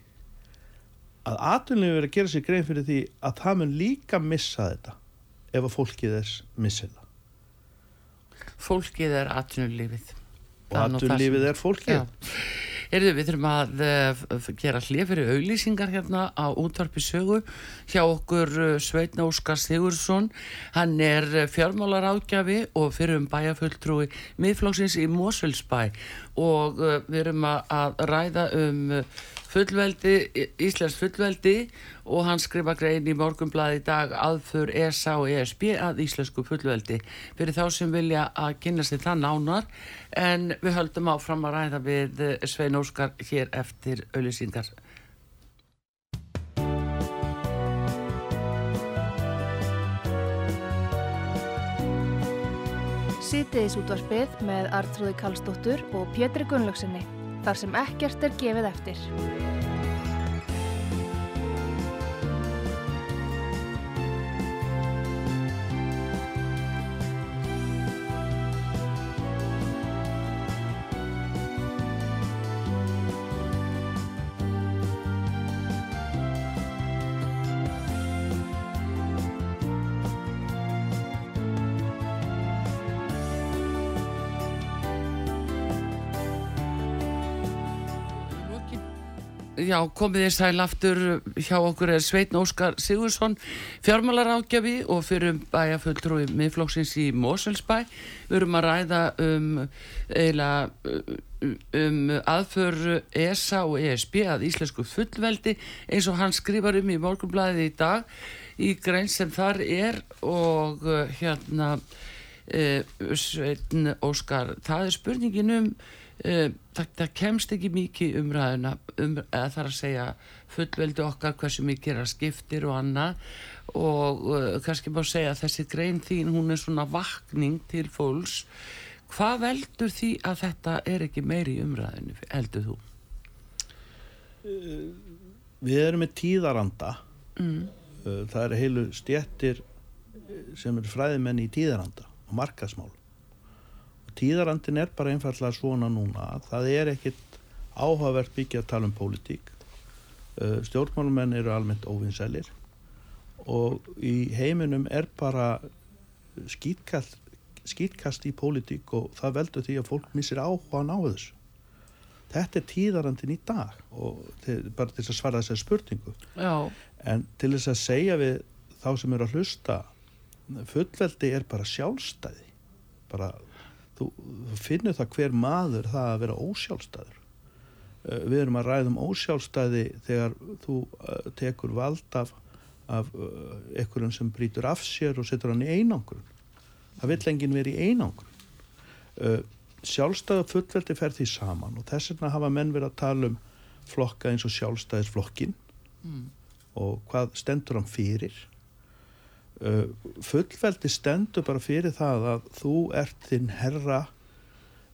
að aturlífi verður að gera sér grein fyrir því að það mun líka missa þetta ef að fólkið þess missir það Fólkið er atvinnulífið. og aturlífið er fólkið Já. Erðu, við þurfum að uh, gera hlið fyrir auglýsingar hérna á útvarpi sögu hjá okkur uh, Sveitn Óskar Sigursson. Hann er uh, fjármálar ágjafi og fyrir um bæjafulltrúi miðflóksins í Mosfellsbæ og við erum að, ræða um fullveldi, Íslands fullveldi og hann skrifa grein í morgunblaði í dag aðför ESA og ESB að Íslensku fullveldi fyrir þá sem vilja að kynna sér það nánar en við höldum áfram að ræða við eh, Svein Óskar hér eftir auðlýsingar. Sýtiðis útvarpið með Artrúði Kallstóttur og Pétri Gunnlaugsinni. Þar sem ekkert er gefið eftir. Já, komið þér sæl aftur. Hjá okkur er Sveitn Óskar Sigursson fjármálar ágjafi og fyrir um bæjafulltrúi miðflóksins í Moselsbæ við erum að ræða um eiginlega um aðför ESA og ESB að Íslensku fullveldi eins og hann skrifar um í morgunblæði í dag í grein sem þar er og uh, hérna uh, Sveitn Óskar það er spurningin um það, það kemst ekki mikið umræðuna um, eða þar að segja fullveldi okkar hversu mikið er að skiptir og annað og uh, kannski má segja að þessi grein þín hún er svona vakning til fólks hvað veldur því að þetta er ekki meiri umræðinu heldur þú? við erum með tíðaranda Mm. Það eru heilu stjettir sem eru fræðimenn í tíðaranda og markasmál tíðarandin er bara einfallega svona núna það er ekkit áhugavert mikið að tala um pólitík. Uh, stjórnmálumenn eru almennt óvinnsælir og í heiminum er bara skýtkast, skýtkast í pólitík og það veldur því að fólk missir áhuga á þessu. Þetta er tíðarandin í dag og til, bara til að svara þessari spurningu. Já, en til þess að segja við þá sem eru að hlusta fullveldi er bara sjálfstæði bara þú, þú finnur það hver maður það að vera ósjálfstæður. Uh, við erum að ræða um ósjálfstæði þegar þú uh, tekur vald af, af uh, einhverjum sem brýtur af sér og setur hann í einangrun. Það vill enginn verið í einangrun. Uh, sjálfstæð og fullveldi fer því saman og þess vegna hafa menn verið að tala um flokka eins og sjálfstæðisflokkin mm. og hvað stendur hann fyrir fullveldi stendur bara fyrir það að þú ert þinn herra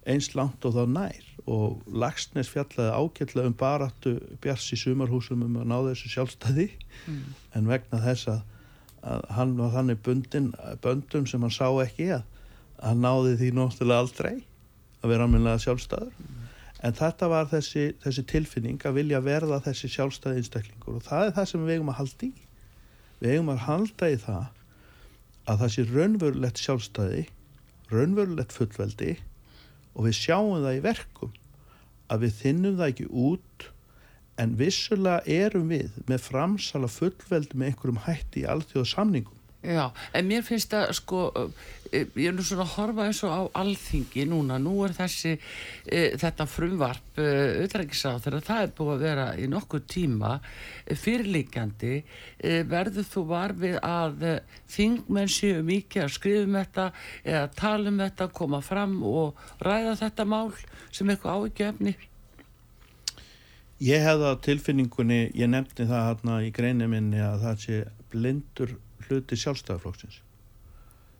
eins langt og þá nær. Og Lagsnes fjallaði ágætlega um baráttu Bjars í sumarhúsum um að ná þessu sjálfstæði. Mm. en vegna þess að, að hann var þannig bundin böndum sem hann sá ekki að hann náði því náttúrulega aldrei að vera almennilega sjálfstæður. En þetta var þessi, þessi tilfinning að vilja verða þessi sjálfstæði einstaklingur. Og það er það sem við eigum að halda í. Við eigum að halda í það að það sé raunverulegt sjálfstæði raunverulegt fullveldi og við sjáum það í verkum að við þinnum það ekki út en vissulega erum við með framsala fullveldi með einhverjum hætti í alþjóða samningum Já, en mér finnst að sko, eh, ég er nú svona að horfa eins og á alþingi núna, nú er þessi, e, þetta frumvarp auðvitaðriksað þegar það er búið að vera í nokkuð tíma fyrirlíkjandi, e, verður þú varfið að þingmenn séu mikið að skrifum þetta eða tala um þetta, koma fram og ræða þetta mál sem eitthvað ávikjöfni? Ég hefði á tilfinningunni, ég nefndi það hérna í greinu minni að það sé blindur hluti sjálfstæðarflokksins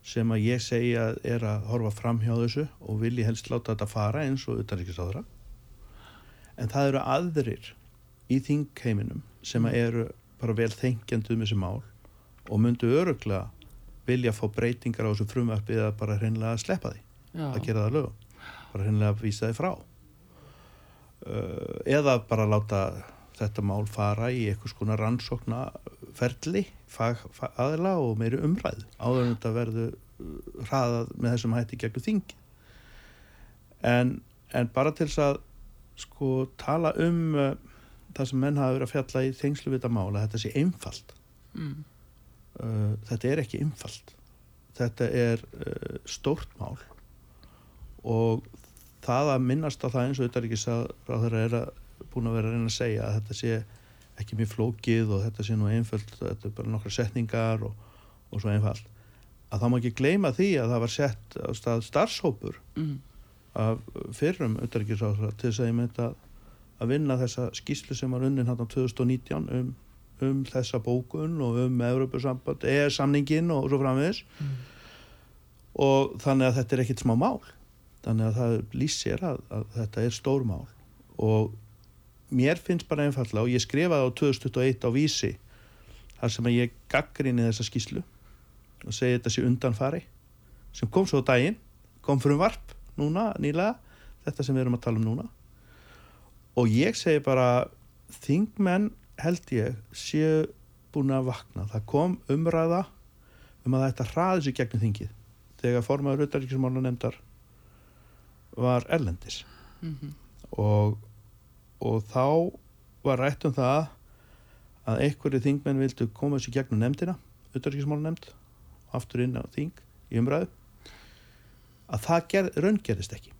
sem að ég segja er að horfa fram hjá þessu og vilji helst láta þetta fara eins og utanrikiðsáðra en það eru aðrir í þingheiminum sem að eru bara vel þengjandi um þessi mál og myndu öruglega vilja að fá breytingar á þessu frumvarfi eða bara hreinlega að sleppa því Já. að gera það lögum bara hreinlega að vísa því frá eða bara láta þetta mál fara í eitthvað skona rannsóknarferli fag, fag, aðila og meiri umræð áður en þetta verður uh, hraðað með þessum hætti gegnum þingi en, en bara til þess að sko tala um uh, það sem menn hafa verið að fjalla í þengslu við þetta mála, þetta sé einfalt. Mm. uh, þetta er ekki einfalt. Þetta er uh, stórt mál. Og það að minnast á það eins og þetta er ekki að það er að búin að vera að reyna að segja að þetta sé ekki mjög flókið og þetta sé nú einföld þetta er bara nokkra setningar og, og svo einfald að þá má ekki gleyma því að það var sett á stað starfshópur mm. af fyrrum auðverkisráðsra til þess að ég myndi að, að vinna þessa skýslu sem var unnin hann á 2019 um, um þessa bókun og um Európa-samband, eða samningin og svo framvegis mm. og þannig að þetta er ekkit smá mál þannig að það lýsir að, að þetta er stór mál og mér finnst bara einfalla og ég skrifaði á 2021 á vísi þar sem að ég gaggrinni þessa skíslu og segi þetta sé undanfari sem kom svo daginn kom fyrir varp núna nýlega þetta sem við erum að tala um núna. Og ég segi bara þingmenn held ég séu búin að vakna. Það kom umræða um að þetta hraði sér gegnum þingið þegar formaður auðvitaðríkismála nefndar var erlendis. Mm -hmm. og og þá var rætt um það að einhverju þingmenn vildu koma þessu gegnum nefndina auðvitaðsmála nefnd aftur inn á þing í umræðu að það ger, raungerist ekki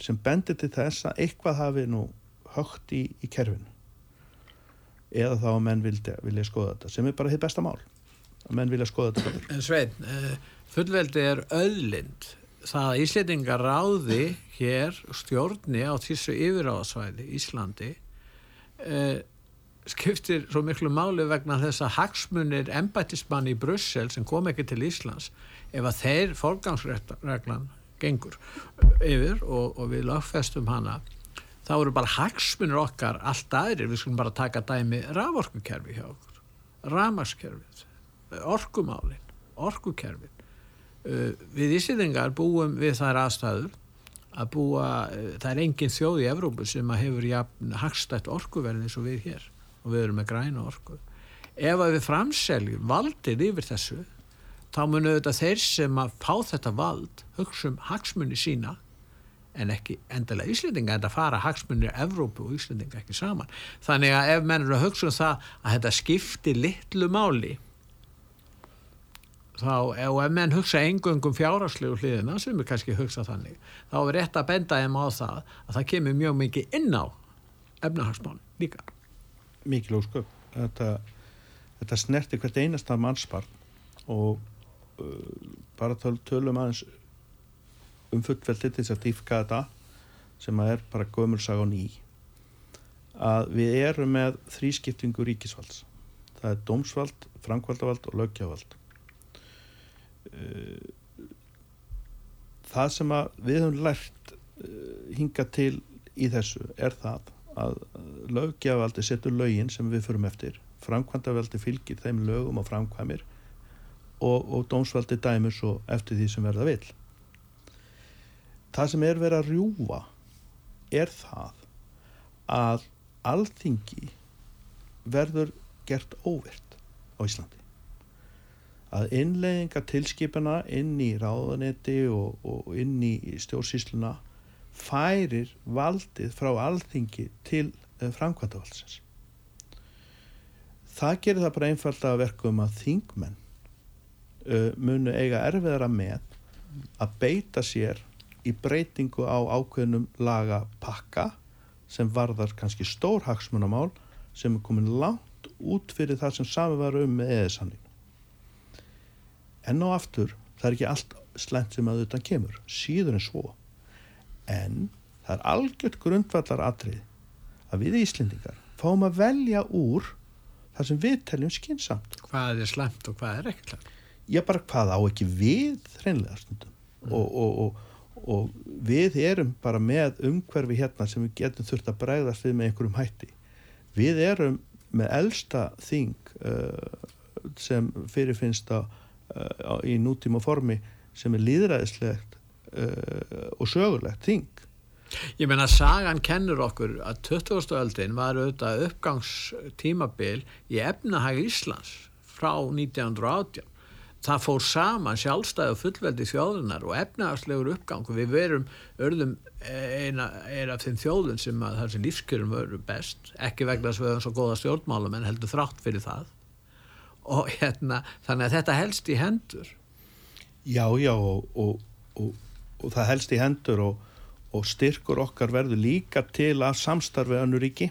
sem bendir til þess að eitthvað hafi nú högt í, í kerfinu. Eða þá að menn vilja, vilja skoða þetta sem er bara hitt besta mál að menn vilja skoða þetta En Svein, uh, fullveldi er öðlind það að Íslandingar ráði hér stjórni á þessu yfiráðsvæði Íslandi eh, skiptir svo miklu máli vegna þess að hagsmunir embætismann í Brussel sem kom ekki til Íslands ef að þeir fólkgangsreglan gengur yfir og, og við lagfestum hana þá eru bara hagsmunir okkar allt aðrir, við skulum bara taka dæmi raforkukerfi hjá okkur ramarskerfið, orkumálin orkukerfið við Íslandingar búum við þær aðstæður að búa, uh, það er engin þjóð í Evrópu sem að hefur jafn hagstætt orkuverðin eins og við hér. Og við erum með græna orku. Ef að við framseljum valdið yfir þessu þá munu auðvitað þeir sem að fá þetta vald hugsa um hagsmunni sína en ekki endilega Íslandinga en það fara hagsmunni í Evrópu og Íslandinga ekki saman. Þannig að ef menn eru að hugsa um það að þetta skipti litlu máli þá, ef menn hugsa engungum fjárháslegu hliðina sem er kannski hugsa þannig þá er rétt að benda þeim á það að það kemur mjög mikið inn á efnahagsmán líka. Mikið lósköp þetta, þetta snertir hvert einasta mannsparn og uh, bara töl, tölum aðeins um fullveldi til þess að dýfka þetta sem að er bara gömursaga og ný að við erum með þrískiptingu ríkisvalds. Það er dómsvald, framkvaldavald og lögjavald það sem við höfum lært eh, hinga til í þessu er það að löggevaldi setur lögin sem við förum eftir. Framkvæmdavaldi fylgir þeim lögum og framkvæmir og, og dómsvaldi dæmur svo eftir því sem verða vil það sem er verið að rjúa er það að alþingi verður gert óvirt á Íslandi að innlegginga tilskipana inn í ráðanetti og, og inn í stjórnsýsluna færir valdið frá alþingi til uh, framkvæmdavaldsins. Það gerir það bara einfalda verkum að þingmenn uh, munu eiga erfiðara með að beita sér í breytingu á ákveðnum laga pakka sem varðar kannski stór hagsmunamál sem er komin langt út fyrir það sem sami var um með eðisanning. En á aftur, það er ekki allt slemt sem að þetta kemur, síður en svo. En það er algjört grundvallar atrið að við Íslendingar fáum að velja úr það sem við teljum skinsamt. Hvað er slemt og hvað er ekki slemt? Ég bara hvað á ekki við hreinlega stundum mm. og, og, og, og við erum bara með umhverfi hérna sem við getum þurft að bregðast við með einhverjum hætti. Við erum með elsta þing uh, sem fyrirfinnst á, uh, í nútíma formi sem er líðræðislegt uh, og sögulegt þing Ég menna að sagan kennur okkur að 20. öldin var auðvitað uppgangstímabil í efnahag Íslands frá 1918. Það fór saman sjálfstæð og fullveldi þjóðunar og efnahagslegur uppgang og við verum örðum eina, eina af þeim þjóðun sem að þessi lífskjörum veru best, ekki vegna að við höfum svo góða stjórnmálum en heldur þrátt fyrir það og hérna þannig að þetta helst í hendur. Já, já og, og, og, og það helst í hendur og og styrkur okkar verður líka til að samstarfi önnu ríki.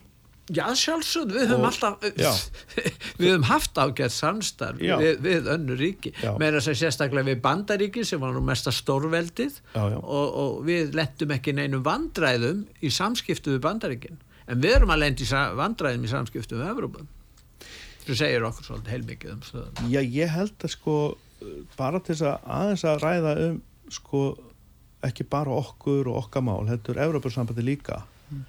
Já, sjálfsögð, við höfum alltaf við höfum haft ágætt samstarf við, við önnu ríki. Meira að sérstaklega við bandaríki sem var nú mesta stórveldið. Já, já. Og, og við lettum ekki neinum vandræðum í samskiptu við bandaríkin. En við erum að lendi vandræðum í samskiptu við Evrópum þú segir okkur svolítið heilmikið um stöðun Já, ég held að sko bara til þess að aðeins að ræða um sko ekki bara okkur og okkar mál, þetta er Európa-sambandi líka. Mm.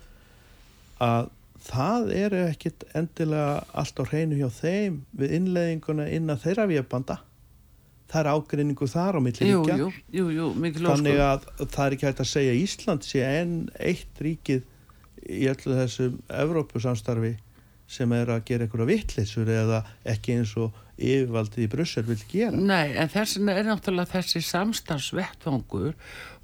að það eru ekkit endilega allt á hreinu hjá þeim við innleðinguna inn að þeirra viðbanda það er ágrinningu þar á milli líka jú, jú, jú, þannig að það er ekki hægt að segja Ísland sé enn eitt ríkið í öllu þessum Evrópusamstarfi sem er að gera einhverja vittlisur eða ekki eins og yfirvaldið í Brussel vil gera. Nei, en þessin er náttúrulega þessi samstagsvettvangur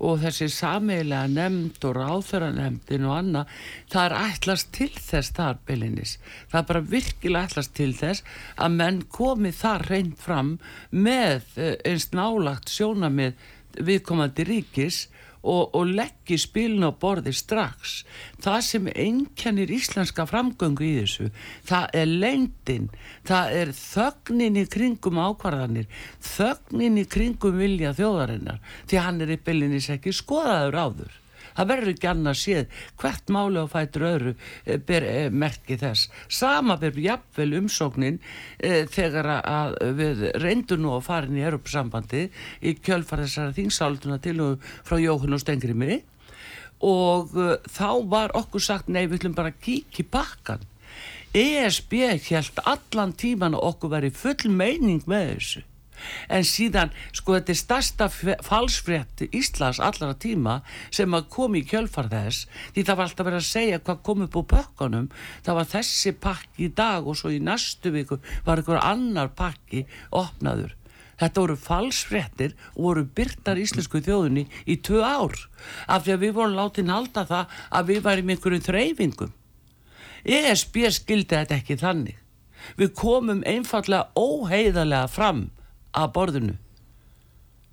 og þessi sameilega nefnd og ráþöra nefndin og anna, það er ætlast til þess þar beilinnis. Það er bara virkilega ætlast til þess að menn komi þar reynd fram með eh, einst nálagt sjónamið viðkomandi ríkis og, og leggja spilin á borði strax. Það sem einkennir íslenska framgöngu í þessu það er lengdin það er þögnin í kringum ákvarðanir þögnin í kringum vilja þjóðarinnar því hann er í byllinis ekki skoðaður áður það verður ekki annað séð hvert máli á fætur öðru e, ber e, merki þess. Sama verður jafnvel umsóknin e, þegar að við reyndum nú að fara inn í Europasambandi í kjölfar þessara þingsálduna til og frá Jóhann og Stengrimi og þá var okkur sagt nei við ætlum bara að kíkja í bakkan ESB held allan tíman að okkur veri full meining með þessu en síðan sko þetta er starsta falsfrétt Íslands allara tíma sem að komi í kjölfar þess því það var alltaf verið að segja hvað kom upp á pökkunum það var þessi pakki í dag og svo í næstu viku var einhver annar pakki opnaður Þetta voru falsfrettir og voru byrtar íslensku þjóðunni í tvö ár af því að við vorum látið nálta það að við varum einhverjum þreyfingum. ESB skildi þetta ekki þannig. Við komum einfallega óheiðarlega fram að borðinu.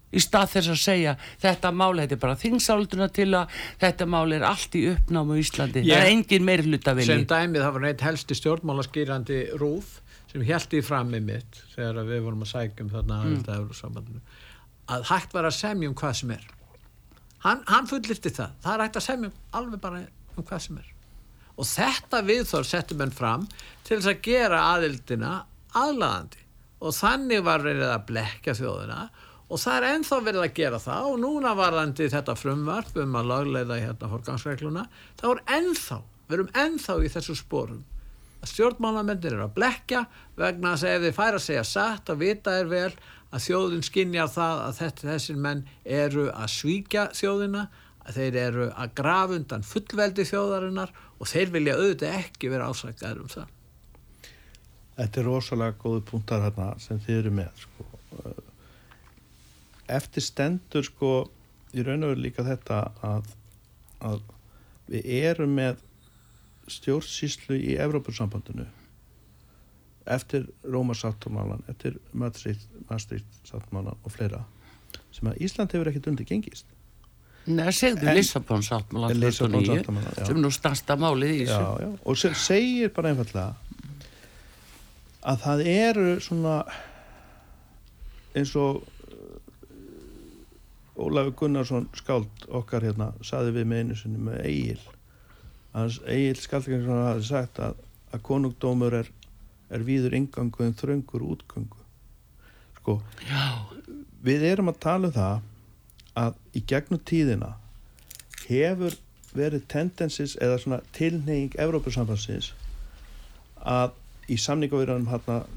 Í stað þess að segja þetta máli, þetta er bara þingsálduna til að þetta máli er allt í uppnámu í Íslandi, Ég, það er engin meiri hluta vilji. Sem dæmið það var neitt helsti stjórnmálaskýrandi rúf sem held í frammi mitt þegar við vorum að sækjum þarna mm. að hægt var að semja um hvað sem er. Hann, hann fullirti það. Það er hægt að semja alveg bara um hvað sem er. Og þetta viðþór settum henn fram til þess að gera aðildina aðlaðandi og þannig var verið að blekja þjóðina. Og það er enþá verið að gera það. Og núna varðandi þetta frumvarp um að lagleiða hérna forgangsregluna þá er enþá, við erum enþá í þessu spórum að stjórnmálamendir eru að blekja vegna að ef þið færa að segja satt að vita er vel að þjóðin skinjar það að þessir menn eru að svíkja þjóðina að þeir eru að grafa undan fullveldi þjóðarinnar og þeir vilja auðvitað ekki vera ásækjaður um það Þetta er rosalega góðu punktar hérna sem þið eru með sko. Eftir stendur sko í raun og veru líka þetta að, að við erum með stjórnsýslu í Evrópussambandinu eftir Rómarsáttmálan, eftir Maastricht-sáttmálan og fleira sem að Ísland hefur ekkert undir gengist Nei, segðu En- Lissabon sáttmála En 2009 Lissabon-sáttmála, já. sem nú stærsta málið í þessu og segir bara einfallega að það eru svona eins og uh, Ólafur Gunnarsson skáld okkar hérna saði við með einu sinni með Egil. Hans Egil skaldingarsson hafi sagt að, að konungdómur er, er víður ingangu en þröngur útgangu sko Já, við erum að tala um það að í gegnum tíðina hefur verið tendensis eða svona tilneying Evrópusambansins að í samningavirðanum hérna uh,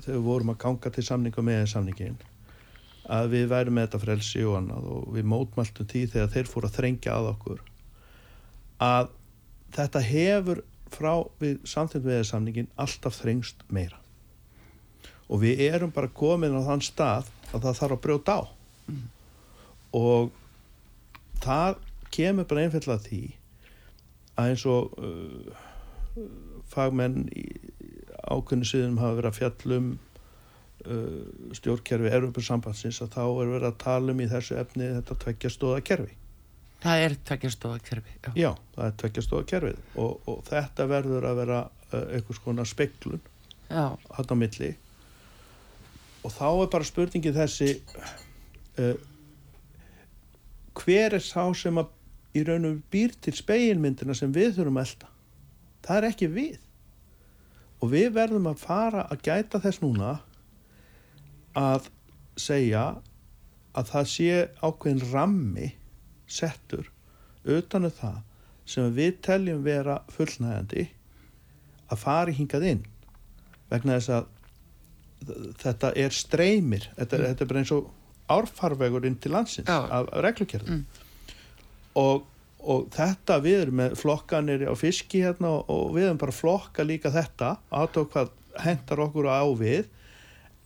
þegar við vorum að ganga til samninga með samningin að við værum með þetta frelsi og annað og við mótmæltum því þegar þeir fóru að þrengja að okkur að þetta hefur frá við samþjónd við samningin alltaf þrengst meira. Og við erum bara komin á þann stað að það þarf að brjóta á. Og það kemur bara einfallega því að eins og uh, fagmenn í ákveðinu síðan hafa verið að fjallum uh, stjórnkerfi Európa-sambandsins að þá er verið að tala um í þessu efni þetta tveggja stóða kerfi það er tveggjastóða kerfi já. já, það er tveggja stóða kerfið og, og þetta verður að vera uh, einhvers konar speklun Já. hann á milli og þá er bara spurningin þessi uh, hver er sá sem að í raun og veru býr til speilmyndina sem við þurfum að elda það er ekki við og við verðum að fara að gæta þess núna að segja að það sé ákveðin rammi settur utan um það sem við teljum vera fullnægandi að fara hingað inn vegna þess að þetta er streymir þetta, mm. þetta er bara eins og árfarvegur inn til landsins Já. af reglugjörðum Mm. og, og þetta við erum með flokkanir á fiski hérna og, við erum bara flokka líka þetta aðtók hvað hentar okkur á við.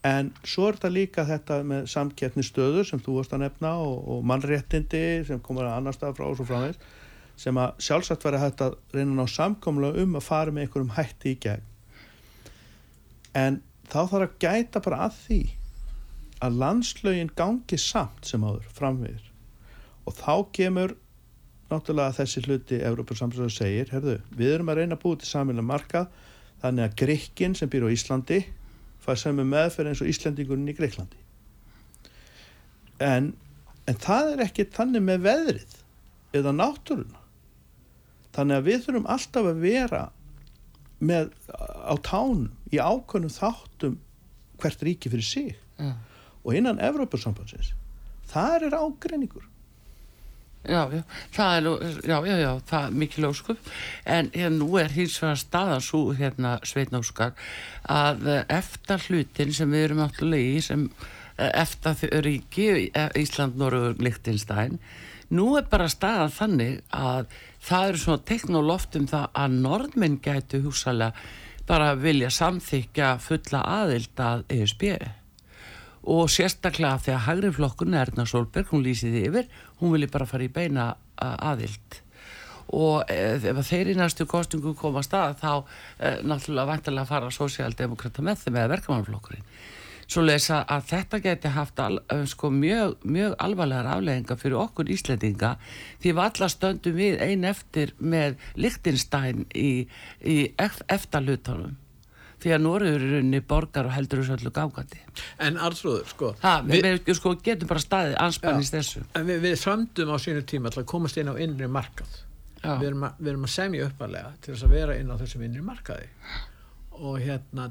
En svo er þetta líka þetta með samkeppni stöður sem þú varst að nefna og, og mannréttindi sem komur að annar stað frá og svo frá þess sem að sjálfsagt verið hægt að reyna að ná samkomlega um að fara með einhverjum hætti í gegn. En þá þarf að gæta bara að því að landslögin gangi samt sem áður framvegir og þá kemur náttúrulega þessi hluti Európa-samsöðu segir, herðu, við erum að reyna að búið til samilega markað þannig að Grikkin sem býr á Íslandi fær er meðferð eins og Íslandingurinn í Greiklandi en, en það er ekki þannig með veðrið eða náttúruna. Þannig að við þurfum alltaf að vera með á tánum í ákvönum þáttum hvert ríki fyrir sig. Já. og innan Evrópusambandsins þar er ágreiningur Já, já, það er, já, já, já, það er mikil óskup en hérna nú er hins vegar staðan svo hérna Sveitn Óskar að eh, eftir hlutin sem við erum náttúrulega í sem eftir ríki, eh, Ísland, Norður, Lichtenstein nú er bara staðan þannig að það eru svona tekn og loft um það að norðmenn gætu húsalega bara vilja samþykja fulla aðild að E ESB og sérstaklega þegar hægri flokkun Erna Solberg, hún lýsiði yfir hún vilji bara fara í beina aðild. Og e, ef þeir í næstu kostingu koma að stað þá e, náttúrulega vantilega fara sósíaldemokrata með þeim eða verkamannflokkurinn. Svo lesa að þetta geti haft al, eh, sko, mjög, mjög alvarlegar afleggingar fyrir okkur Íslendinga því við alla stöndum við ein eftir með Lichtenstein í, í eftirlutunum því að Nóriður er unni borgar og heldur þessu öllu gangandi En Artrúður, sko Ha, við, við, sko, getum bara staðið anspannist þessu. En við, við framdum á sínu tíma til að komast inn á innri markað. Við erum, að, við erum að semja uppalega til þess að vera inn á þessum innri markaði. Og hérna,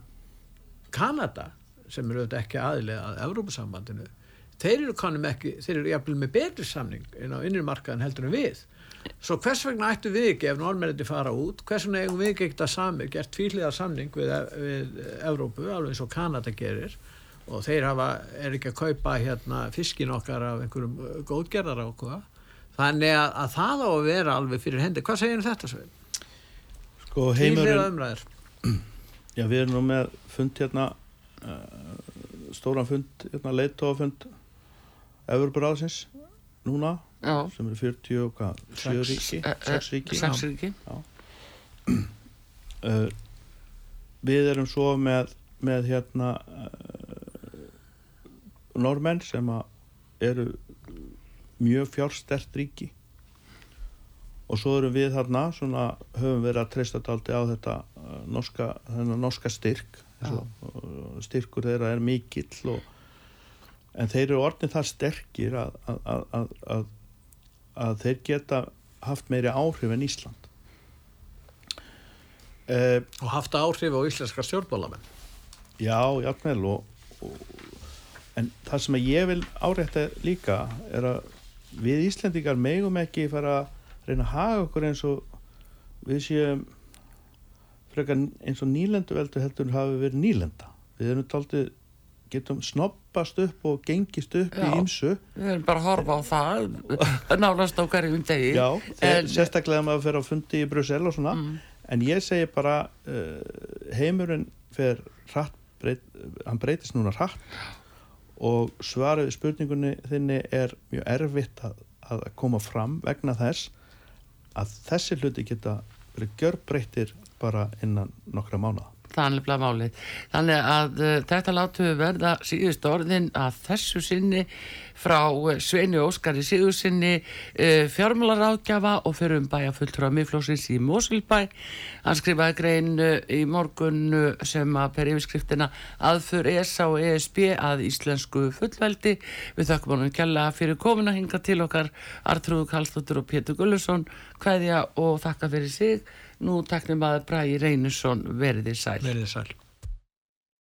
Kanada, sem eru auðvitað ekki aðilega að Evrópusambandinu, þeir eru kannum ekki, þeir eru jafnvel með betri samning inn á innri markaðin heldur en við. Svo hvers vegna ættu við ekki, ef normennandi fara út, hvers vegna eigum við ekki ekkert að sami, gert tvíliða samning við, við Evrópu, alveg eins og Kanada gerir, og þeir hafa, er ekki að kaupa hérna fiskin okkar af einhverjum uh, góðgerðar ákvað þannig að, að það á að vera alveg fyrir hendi. Hvað segir þetta svo? sko heimurinn umræður. Já við erum nú með fund hérna uh, stóran fund hérna leitóafund Evroparáðsins núna Já. sem eru 40 og hvað, 7 ríki, Eh, eh, 6 ríki Sex ríki. uh, við erum svo með, með hérna uh, normenn sem að eru mjög fjárstert ríki. Og svo erum við þarna svona höfum verið að treysta daldi á þetta uh, norska, þennan norska styrk. Og, styrkur þeirra er mikill og, en þeir eru orðin það sterkir að, að, að, að þeir geta haft meiri áhrif en Ísland. Uh, og haft áhrif á íslenska stjórnbólamenn já, jafnvel og, og, en það sem ég vil árætta líka er að við Íslandikar megum ekki fara að reyna að haga okkur eins og við séum frekar eins og nýlendu veldu heldur hafi verið nýlenda. Við erum taldið getum snoppast upp og gengist upp Já, í ymsu við erum bara að horfa á það nálast á hverjum degi. Já, en, sérstaklega maður fyrir að fundi í Brussel og svona, mm. en ég segi bara uh, heimurinn fyrir hratt, breyt, hann breytist núna hratt. Og svarið spurningunni þinni er mjög erfitt að, að koma fram vegna þess að þessi hluti geta verið gjörbreyttir bara innan nokkra mánuða. Þannig að málið. Þannig að uh, þetta látu verða síðust orðin að þessu sinni frá uh, Sveinu Óskari síðu sinni uh, fjármálaráðgjafa og fyrir um bæja fulltrú að miðflósins í Mosulbæ. Hann skrifaði grein uh, í morgun sem að per yfirskriftina aðfur ESA og ESB að íslensku fullveldi. Við þakkum honum kjalla fyrir komin að hinga til okkar Artrúðu Kallstóttur og Pétur Gullusson hvaðja og þakka fyrir sig Nú taknum að Bræði Reynursson veriði sæl. Veriði sæl.